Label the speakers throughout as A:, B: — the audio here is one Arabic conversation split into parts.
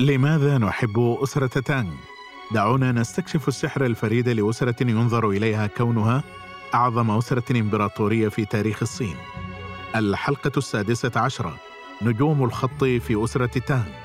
A: لماذا نحب أسرة تانغ؟ دعونا نستكشف السحر الفريد لأسرة ينظر إليها كونها أعظم أسرة إمبراطورية في تاريخ الصين. الحلقة السادسة عشرة نجوم الخط في أسرة تانغ.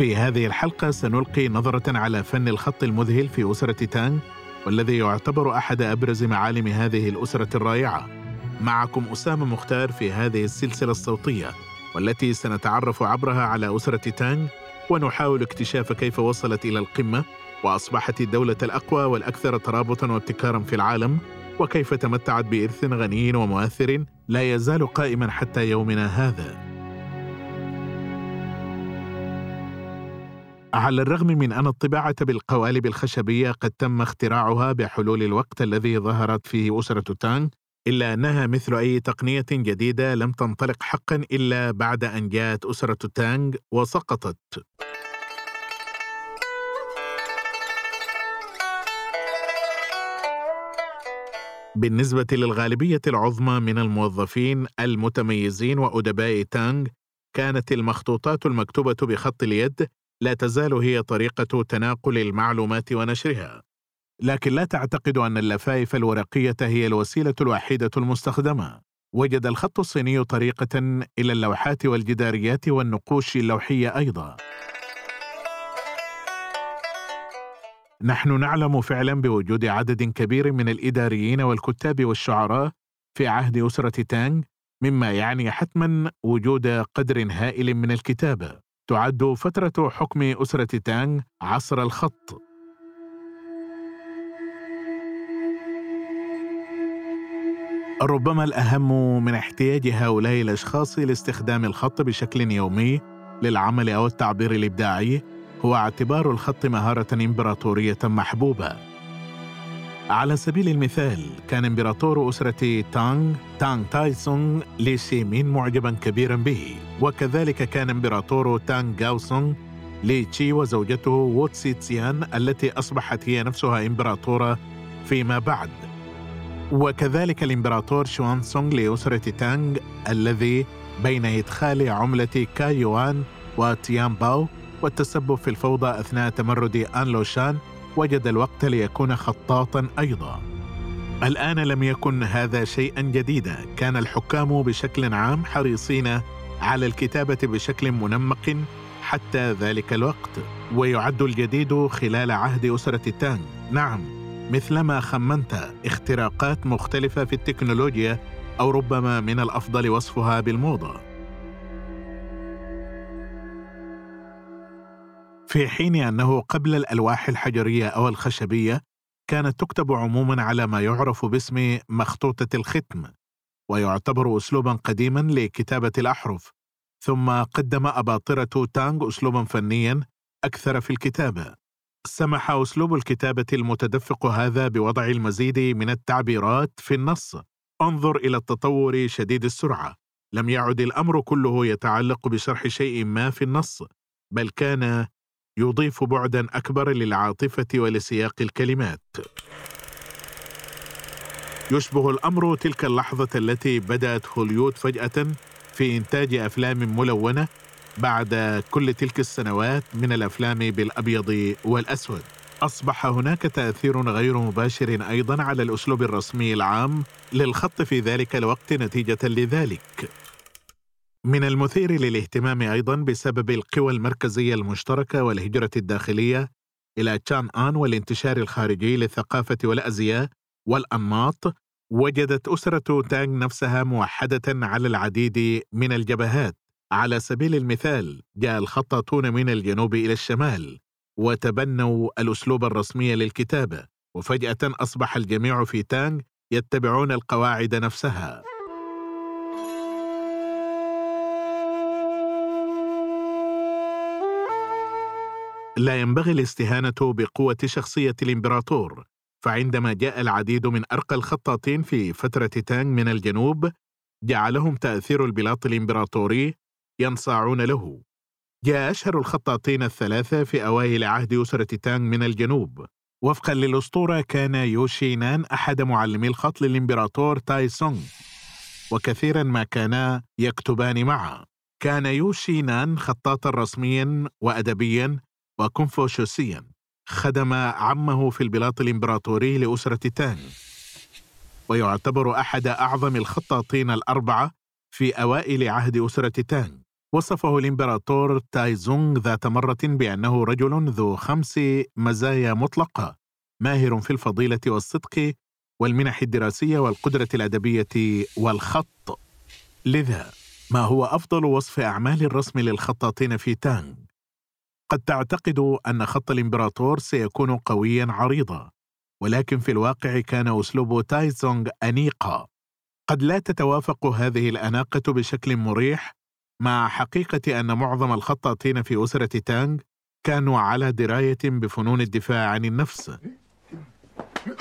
A: في هذه الحلقة سنلقي نظرة على فن الخط المذهل في أسرة تانغ والذي يعتبر أحد أبرز معالم هذه الأسرة الرائعة. معكم أسامة مختار في هذه السلسلة الصوتية والتي سنتعرف عبرها على أسرة تانغ ونحاول اكتشاف كيف وصلت إلى القمة وأصبحت الدولة الأقوى والأكثر ترابطا وابتكارا في العالم وكيف تمتعت بإرث غني ومؤثر لا يزال قائما حتى يومنا هذا. على الرغم من أن الطباعة بالقوالب الخشبية قد تم اختراعها بحلول الوقت الذي ظهرت فيه أسرة تانغ إلا أنها مثل أي تقنية جديدة لم تنطلق حقا إلا بعد أن جاءت أسرة تانغ وسقطت. بالنسبة للغالبية العظمى من الموظفين المتميزين وأدباء تانغ كانت المخطوطات المكتوبة بخط اليد لا تزال هي طريقة تناقل المعلومات ونشرها. لكن لا تعتقد أن اللفائف الورقية هي الوسيلة الوحيدة المستخدمة. وجد الخط الصيني طريقة إلى اللوحات والجداريات والنقوش اللوحية أيضا. نحن نعلم فعلا بوجود عدد كبير من الإداريين والكتاب والشعراء في عهد أسرة تانغ مما يعني حتما وجود قدر هائل من الكتابة. تعد فترة حكم أسرة تانغ عصر الخط ربما الأهم من احتياج هؤلاء الأشخاص لاستخدام الخط بشكل يومي للعمل أو التعبير الإبداعي هو اعتبار الخط مهارة إمبراطورية محبوبة. على سبيل المثال كان إمبراطور أسرة تانغ تانغ تايسونغ لي شيمين معجبا كبيرا به. وكذلك كان إمبراطور تانغ غاوسونغ لي تشي وزوجته ووتسي تسيان التي أصبحت هي نفسها إمبراطورة فيما بعد. وكذلك الإمبراطور شوان سونغ لأسرة تانغ الذي بين إدخال عملة كايوان وتيان باو والتسبب في الفوضى أثناء تمرد آن لوشان وجد الوقت ليكون خطاطا أيضا. الآن لم يكن هذا شيئا جديدا. كان الحكام بشكل عام حريصين على الكتابة بشكل منمق حتى ذلك الوقت ويعد الجديد خلال عهد أسرة تانغ. نعم مثلما خمنت اختراقات مختلفة في التكنولوجيا أو ربما من الأفضل وصفها بالموضة. في حين أنه قبل الألواح الحجرية أو الخشبية كانت تكتب عموما على ما يعرف باسم مخطوطة الختم ويعتبر أسلوبا قديما لكتابة الأحرف ثم قدم أباطرة تانغ أسلوبا فنيا أكثر في الكتابة. سمح أسلوب الكتابة المتدفق هذا بوضع المزيد من التعبيرات في النص. انظر إلى التطور شديد السرعة. لم يعد الأمر كله يتعلق بشرح شيء ما في النص بل كان يضيف بعدا أكبر للعاطفة ولسياق الكلمات. يشبه الأمر تلك اللحظة التي بدأت هوليود فجأة في إنتاج أفلام ملونة بعد كل تلك السنوات من الأفلام بالأبيض والأسود. أصبح هناك تأثير غير مباشر أيضا على الأسلوب الرسمي العام للخط في ذلك الوقت نتيجة لذلك. من المثير للاهتمام أيضا بسبب القوى المركزية المشتركة والهجرة الداخلية إلى تشان آن والانتشار الخارجي للثقافة والأزياء والأنماط وجدت أسرة تانغ نفسها موحدة على العديد من الجبهات. على سبيل المثال جاء الخطاطون من الجنوب إلى الشمال وتبنوا الأسلوب الرسمي للكتابة وفجأة أصبح الجميع في تانغ يتبعون القواعد نفسها. لا ينبغي الاستهانة بقوة شخصية الإمبراطور، فعندما جاء العديد من أرقى الخطاطين في فترة تانغ من الجنوب، جعلهم تأثير البلاط الإمبراطوري ينصاعون له، جاء أشهر الخطاطين الثلاثة في أوائل عهد أسرة تانغ من الجنوب. وفقا للأسطورة كان يوشينان أحد معلمي الخط للإمبراطور تاي سونغ وكثيرا ما كانا يكتبان معا كان يوشينان خطاطا رسميا وأدبيا وكونفوشيوسيا خدم عمه في البلاط الإمبراطوري لأسرة تانغ ويعتبر أحد أعظم الخطاطين الأربعة في أوائل عهد أسرة تانغ وصفه الإمبراطور تايزونغ ذات مرة بأنه رجل ذو خمس مزايا مطلقة ماهر في الفضيلة والصدق والمنح الدراسية والقدرة الأدبية والخط. لذا ما هو أفضل وصف أعمال الرسم للخطاطين في تانغ؟ قد تعتقد أن خط الإمبراطور سيكون قويا عريضا ولكن في الواقع كان أسلوب تايزونغ أنيقا قد لا تتوافق هذه الأناقة بشكل مريح مع حقيقة أن معظم الخطاطين في أسرة تانغ كانوا على دراية بفنون الدفاع عن النفس.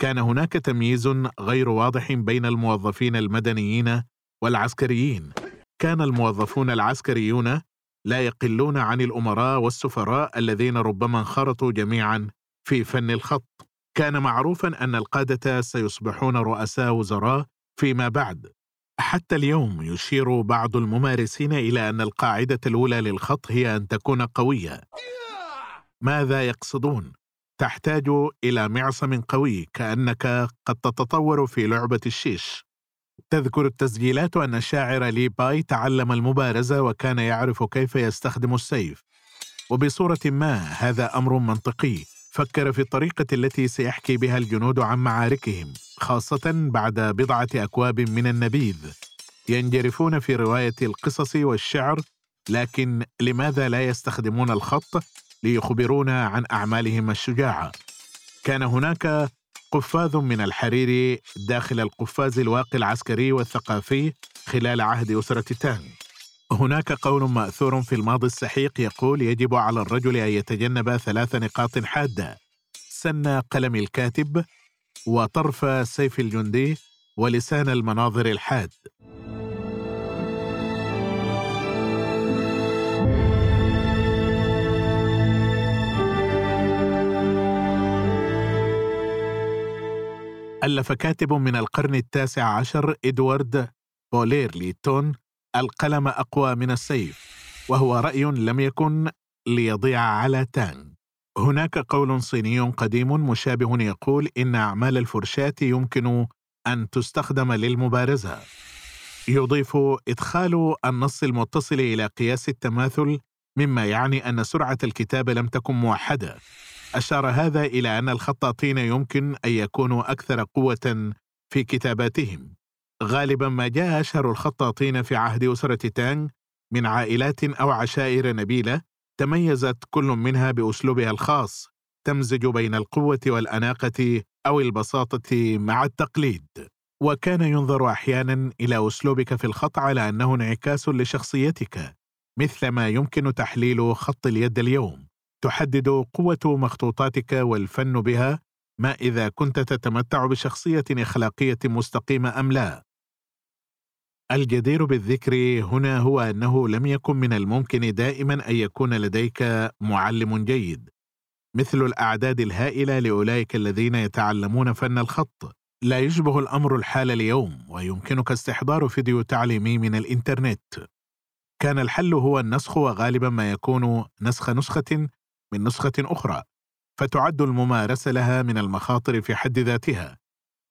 A: كان هناك تمييز غير واضح بين الموظفين المدنيين والعسكريين. كان الموظفون العسكريون لا يقلون عن الأمراء والسفراء الذين ربما انخرطوا جميعا في فن الخط. كان معروفا أن القادة سيصبحون رؤساء وزراء فيما بعد. حتى اليوم يشير بعض الممارسين إلى أن القاعدة الأولى للخط هي أن تكون قوية. ماذا يقصدون؟ تحتاج إلى معصم قوي كأنك قد تتطور في لعبة الشيش. تذكر التسجيلات أن الشاعر لي باي تعلم المبارزة وكان يعرف كيف يستخدم السيف. وبصورة ما هذا أمر منطقي. فكر في الطريقة التي سيحكي بها الجنود عن معاركهم خاصة بعد بضعة أكواب من النبيذ. ينجرفون في رواية القصص والشعر لكن لماذا لا يستخدمون الخط ليخبرونا عن أعمالهم الشجاعة؟ كان هناك قفاز من الحرير داخل القفاز الواقي العسكري والثقافي خلال عهد أسرة تانغ هناك قول مأثور في الماضي السحيق يقول يجب على الرجل أن يتجنب ثلاث نقاط حادة سن قلم الكاتب وطرف سيف الجندي ولسان المناظر الحاد. ألف كاتب من القرن التاسع عشر إدوارد بولير ليتون القلم أقوى من السيف وهو رأي لم يكن ليضيع على تان. هناك قول صيني قديم مشابه يقول إن أعمال الفرشاة يمكن أن تستخدم للمبارزة. يضيف إدخال النص المتصل إلى قياس التماثل مما يعني أن سرعة الكتابة لم تكن موحدة. أشار هذا إلى أن الخطاطين يمكن أن يكونوا أكثر قوة في كتاباتهم. غالبا ما جاء أشهر الخطاطين في عهد أسرة تانغ من عائلات أو عشائر نبيلة تميزت كل منها بأسلوبها الخاص تمزج بين القوة والأناقة أو البساطة مع التقليد. وكان ينظر أحيانا إلى أسلوبك في الخط على أنه انعكاس لشخصيتك مثل ما يمكن تحليل خط اليد اليوم. تحدد قوة مخطوطاتك والفن بها ما إذا كنت تتمتع بشخصية أخلاقية مستقيمة أم لا. الجدير بالذكر هنا هو أنه لم يكن من الممكن دائما أن يكون لديك معلم جيد، مثل الأعداد الهائلة لأولئك الذين يتعلمون فن الخط. لا يشبه الأمر الحال اليوم ويمكنك استحضار فيديو تعليمي من الإنترنت. كان الحل هو النسخ وغالبا ما يكون نسخ نسخة من نسخة أخرى فتعد الممارسة لها من المخاطر في حد ذاتها.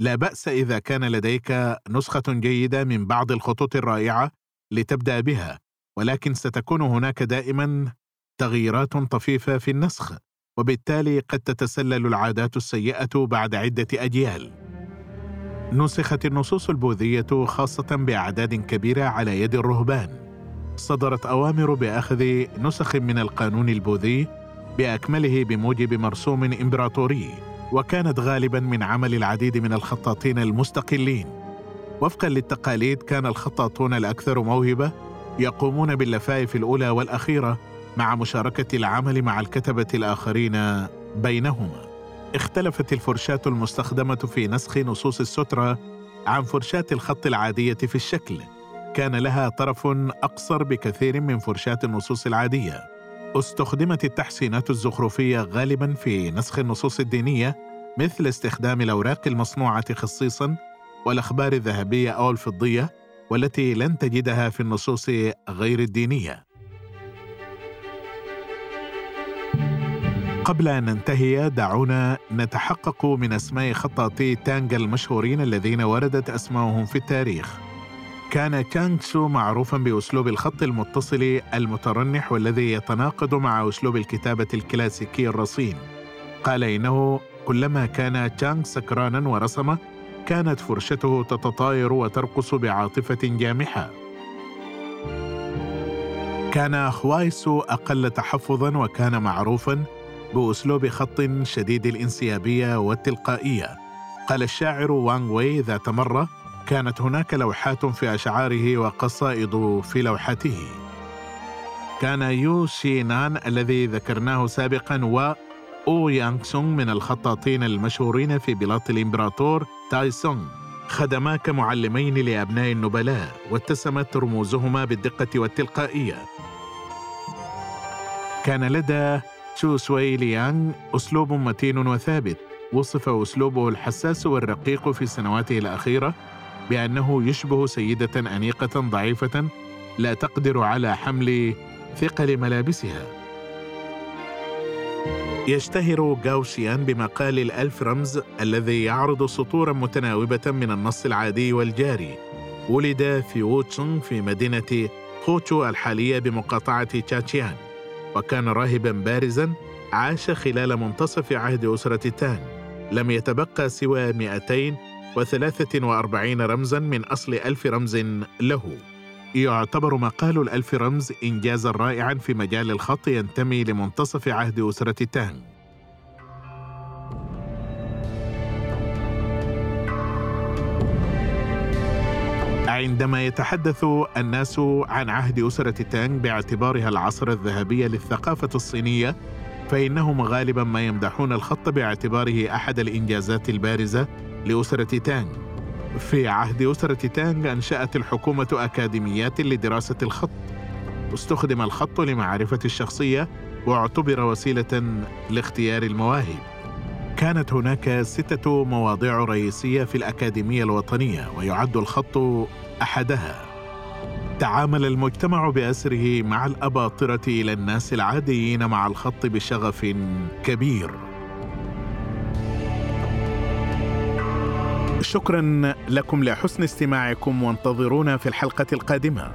A: لا بأس إذا كان لديك نسخة جيدة من بعض الخطوط الرائعة لتبدأ بها ولكن ستكون هناك دائما تغييرات طفيفة في النسخ وبالتالي قد تتسلل العادات السيئة بعد عدة أجيال. نسخت النصوص البوذية خاصة بأعداد كبيرة على يد الرهبان. صدرت أوامر بأخذ نسخ من القانون البوذي بأكمله بموجب مرسوم إمبراطوري وكانت غالبا من عمل العديد من الخطاطين المستقلين. وفقا للتقاليد كان الخطاطون الأكثر موهبة يقومون باللفائف الأولى والأخيرة مع مشاركة العمل مع الكتبة الآخرين بينهما. اختلفت الفرشاة المستخدمة في نسخ نصوص السترة عن فرشاة الخط العادية في الشكل. كان لها طرف أقصر بكثير من فرشاة النصوص العادية. استخدمت التحسينات الزخرفية غالبا في نسخ النصوص الدينية مثل استخدام الأوراق المصنوعة خصيصا والأخبار الذهبية أو الفضية والتي لن تجدها في النصوص غير الدينية. قبل أن ننتهي دعونا نتحقق من أسماء خطاطي تانغ المشهورين الذين وردت أسماءهم في التاريخ. كان كانغ سو معروفا بأسلوب الخط المتصل المترنح والذي يتناقض مع أسلوب الكتابة الكلاسيكي الرصين. قال إنه كلما كان تشانغ سكرانا ورسم كانت فرشته تتطاير وترقص بعاطفة جامحة. كان هوايسو أقل تحفظا وكان معروفا بأسلوب خط شديد الانسيابية والتلقائية. قال الشاعر وانغ وي ذات مرة: كانت هناك لوحات في أشعاره وقصائد في لوحته. كان يو شينان الذي ذكرناه سابقا و أو يانغ سونغ من الخطاطين المشهورين في بلاط الإمبراطور تاي سونغ خدما كمعلمين لأبناء النبلاء واتسمت رموزهما بالدقة والتلقائية كان لدى تشو سوي ليانغ أسلوب متين وثابت وصف أسلوبه الحساس والرقيق في سنواته الأخيرة بأنه يشبه سيدة أنيقة ضعيفة لا تقدر على حمل ثقل ملابسها. يشتهر غاوشيان بمقال الألف رمز الذي يعرض سطورا متناوبة من النص العادي والجاري. ولد في ووتشونغ في مدينة خوتشو الحالية بمقاطعة تشاتشيان وكان راهبا بارزا عاش خلال منتصف عهد أسرة تان. لم يتبقى سوى 243 رمزا من أصل ألف رمز له. يعتبر مقال الألف رمز إنجازا رائعا في مجال الخط ينتمي لمنتصف عهد أسرة تانغ عندما يتحدث الناس عن عهد أسرة تانغ باعتبارها العصر الذهبي للثقافة الصينية فإنهم غالبا ما يمدحون الخط باعتباره أحد الإنجازات البارزة لأسرة تانغ. في عهد أسرة تانغ أنشأت الحكومة أكاديميات لدراسة الخط. استخدم الخط لمعرفة الشخصية واعتبر وسيلة لاختيار المواهب. كانت هناك ستة مواضيع رئيسية في الأكاديمية الوطنية ويعد الخط أحدها. تعامل المجتمع بأسره مع الأباطرة إلى الناس العاديين مع الخط بشغف كبير. شكرا لكم لحسن استماعكم وانتظرونا في الحلقة القادمة.